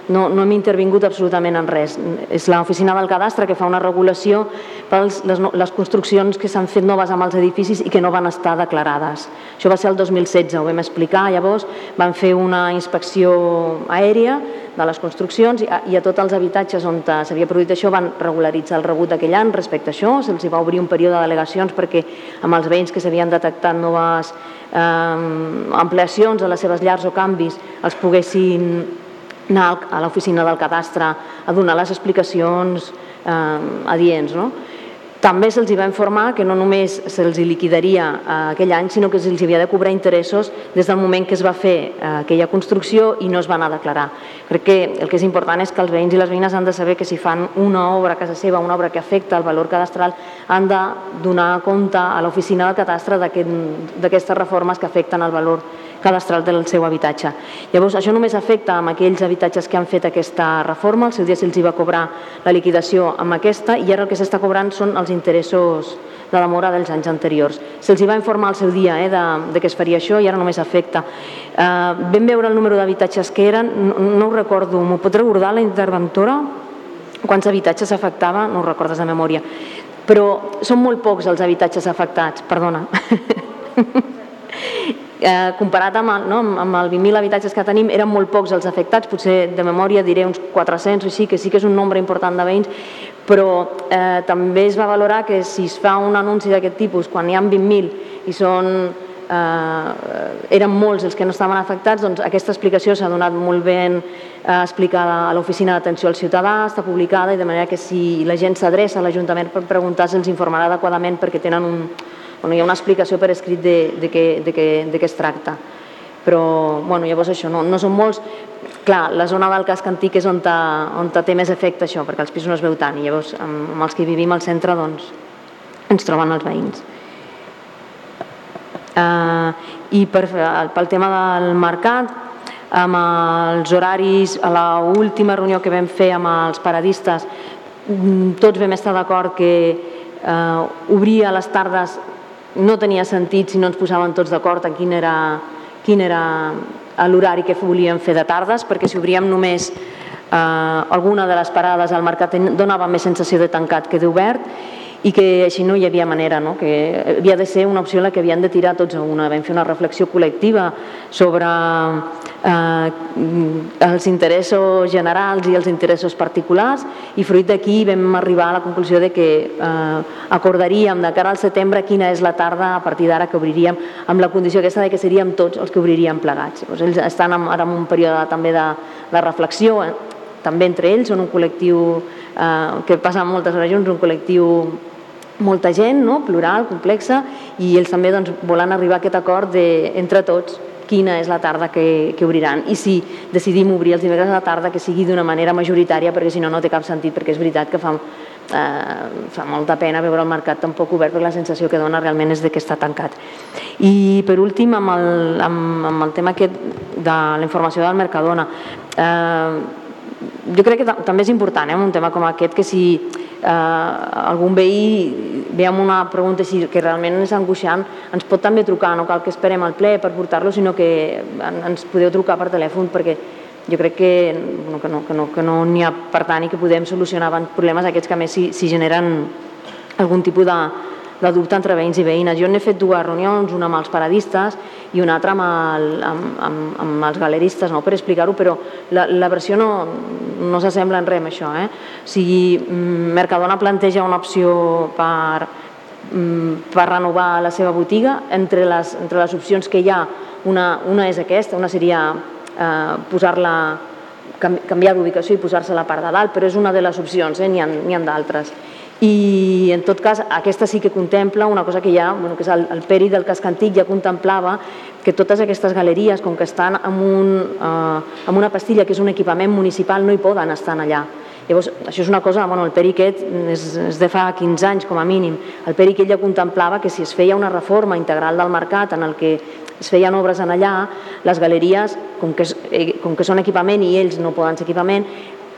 no, no hem intervingut absolutament en res. És l'oficina del cadastre que fa una regulació per les, les construccions que s'han fet noves amb els edificis i que no van estar declarades. Això va ser el 2016, ho vam explicar, llavors van fer una inspecció aèria de les construccions i a, i a tots els habitatges on s'havia produït això van regularitzar el rebut d'aquell any respecte a això, se'ls va obrir un període de delegacions perquè amb els veïns que s'havien detectat noves eh, ampliacions a les seves llars o canvis els poguessin anar a l'oficina del cadastre a donar les explicacions eh, adients. No? També se'ls va informar que no només se'ls liquidaria eh, aquell any, sinó que se'ls havia de cobrar interessos des del moment que es va fer eh, aquella construcció i no es va anar a declarar. Crec que el que és important és que els veïns i les veïnes han de saber que si fan una obra a casa seva, una obra que afecta el valor cadastral, han de donar compte a l'oficina del cadastre d'aquestes aquest, reformes que afecten el valor cadastral del seu habitatge. Llavors, això només afecta amb aquells habitatges que han fet aquesta reforma, el seu dia se'ls va cobrar la liquidació amb aquesta i ara el que s'està cobrant són els interessos de la mora dels anys anteriors. Se'ls va informar al seu dia eh, de, de que es faria això i ara només afecta. Eh, vam veure el número d'habitatges que eren, no, no ho recordo, m'ho pot recordar la interventora? Quants habitatges afectava? No ho recordes de memòria. Però són molt pocs els habitatges afectats, perdona. eh, comparat amb, no, amb el 20.000 habitatges que tenim, eren molt pocs els afectats, potser de memòria diré uns 400 o així, que sí que és un nombre important de veïns, però eh, també es va valorar que si es fa un anunci d'aquest tipus quan hi ha 20.000 i són eh, eren molts els que no estaven afectats, doncs aquesta explicació s'ha donat molt ben eh, explicada a l'Oficina d'Atenció al Ciutadà, està publicada i de manera que si la gent s'adreça a l'Ajuntament per preguntar se'ls informarà adequadament perquè tenen un, bueno, hi ha una explicació per escrit de, de, què, de, què, de què es tracta. Però bueno, llavors això, no, no són molts. Clar, la zona del casc antic és on, ta, on ta té més efecte això, perquè els pisos no es veu tant i llavors amb, amb els que vivim al centre doncs, ens troben els veïns. Uh, I per, pel tema del mercat, amb els horaris, a la última reunió que vam fer amb els paradistes, mm, tots vam estar d'acord que eh, obrir a les tardes no tenia sentit si no ens posàvem tots d'acord en quin era, quin era l'horari que volíem fer de tardes, perquè si obríem només eh, alguna de les parades al mercat donava més sensació de tancat que d'obert i que així no hi havia manera, no? que havia de ser una opció la que havien de tirar tots a una. Vam fer una reflexió col·lectiva sobre eh, els interessos generals i els interessos particulars i fruit d'aquí vam arribar a la conclusió de que eh, acordaríem de cara al setembre quina és la tarda a partir d'ara que obriríem amb la condició aquesta de que seríem tots els que obriríem plegats. Llavors, ells estan ara en un període també de, de reflexió, eh? també entre ells, són un col·lectiu eh, que passa moltes hores junts, un col·lectiu molta gent, no? plural, complexa, i ells també doncs, volen arribar a aquest acord de, entre tots quina és la tarda que, que obriran i si decidim obrir els dimecres a la tarda que sigui d'una manera majoritària perquè si no no té cap sentit perquè és veritat que fa, eh, fa molta pena veure el mercat tampoc obert perquè la sensació que dona realment és de que està tancat i per últim amb el, amb, amb el tema aquest de la informació del Mercadona eh, jo crec que també és important eh, un tema com aquest que si eh, algun veí ve amb una pregunta així que realment és angoixant, ens pot també trucar, no cal que esperem al ple per portar-lo, sinó que ens podeu trucar per telèfon perquè jo crec que, bueno, que no que no, que no ha per tant i que podem solucionar problemes aquests que a més si, si generen algun tipus de, de dubte entre veïns i veïnes. Jo n'he fet dues reunions, una amb els paradistes i una altra amb, el, amb, amb, amb els galeristes, no? per explicar-ho, però la, la versió no, no s'assembla en res amb això. Eh? O sigui, mm, Mercadona planteja una opció per, mm, per renovar la seva botiga. Entre les, entre les opcions que hi ha, una, una és aquesta, una seria eh, posar-la canviar d'ubicació i posar-se a la part de dalt, però és una de les opcions, eh? n'hi ha, ha d'altres i en tot cas aquesta sí que contempla una cosa que ja, bueno, que és el, el peri del casc antic ja contemplava que totes aquestes galeries, com que estan amb, un, eh, amb una pastilla que és un equipament municipal, no hi poden estar allà. Llavors, això és una cosa, bueno, el peri aquest és, és de fa 15 anys com a mínim. El peri aquest ja contemplava que si es feia una reforma integral del mercat en el que es feien obres en allà, les galeries, com que, és, eh, com que són equipament i ells no poden ser equipament,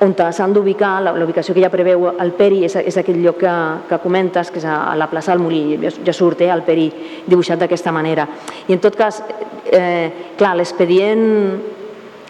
on s'han d'ubicar, la ubicació que ja preveu el Peri és, és aquell lloc que, que comentes, que és a, la plaça del Molí, ja, ja surt eh, el Peri dibuixat d'aquesta manera. I en tot cas, eh, clar, l'expedient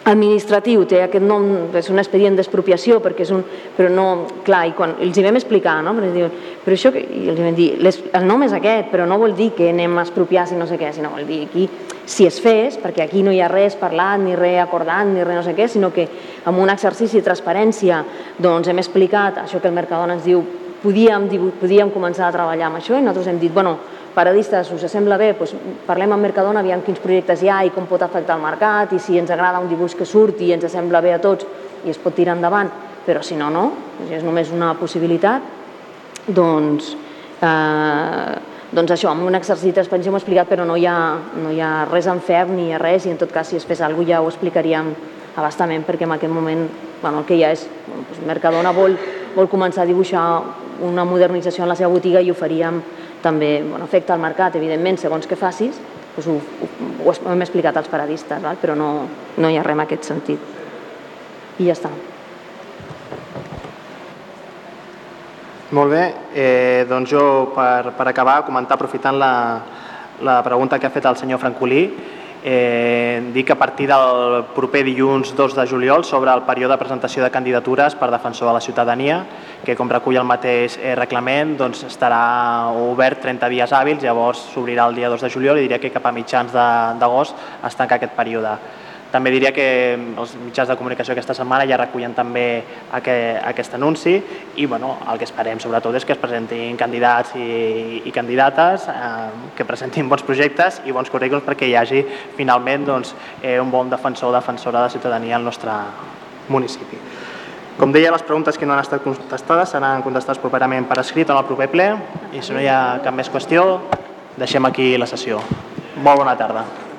administratiu té aquest nom, és un expedient d'expropiació, perquè és un... però no, clar, i quan els hi vam explicar, no? Perquè diuen, però això, i els hi vam dir, les, el nom és aquest, però no vol dir que anem a expropiar si no sé què, sinó vol dir aquí, si es fes, perquè aquí no hi ha res parlat, ni res acordat, ni res no sé què, sinó que amb un exercici de transparència doncs hem explicat això que el Mercadona ens diu, podíem, podíem començar a treballar amb això i nosaltres hem dit, bueno, paradistes, us sembla bé, doncs parlem amb Mercadona, aviam quins projectes hi ha i com pot afectar el mercat i si ens agrada un dibuix que surti i ens sembla bé a tots i es pot tirar endavant, però si no, no, és només una possibilitat, doncs, eh, doncs això, amb un exercici d'expansió hem explicat, però no hi, ha, no hi ha res en ferm ni res i en tot cas si es fes alguna cosa ja ho explicaríem abastament perquè en aquest moment bueno, el que hi ha és, bueno, doncs Mercadona vol, vol començar a dibuixar una modernització en la seva botiga i ho faríem també bueno, afecta el mercat, evidentment, segons que facis, doncs ho, ho, ho hem explicat als paradistes, val? però no, no hi ha res en aquest sentit. I ja està. Molt bé, eh, doncs jo per, per acabar, comentar aprofitant la, la pregunta que ha fet el senyor Francolí, eh, dir que a partir del proper dilluns 2 de juliol sobre el període de presentació de candidatures per defensor de la ciutadania, que com recull el mateix eh, reglament doncs estarà obert 30 dies hàbils, llavors s'obrirà el dia 2 de juliol i diria que cap a mitjans d'agost es tanca aquest període. També diria que els mitjans de comunicació aquesta setmana ja recullen també aquest, aquest anunci i bueno, el que esperem sobretot és que es presentin candidats i, i candidates eh, que presentin bons projectes i bons currículums perquè hi hagi finalment doncs, eh, un bon defensor o defensora de ciutadania al nostre municipi. Com deia, les preguntes que no han estat contestades seran contestades properament per escrit en el proper ple i si no hi ha cap més qüestió deixem aquí la sessió. Molt bona tarda.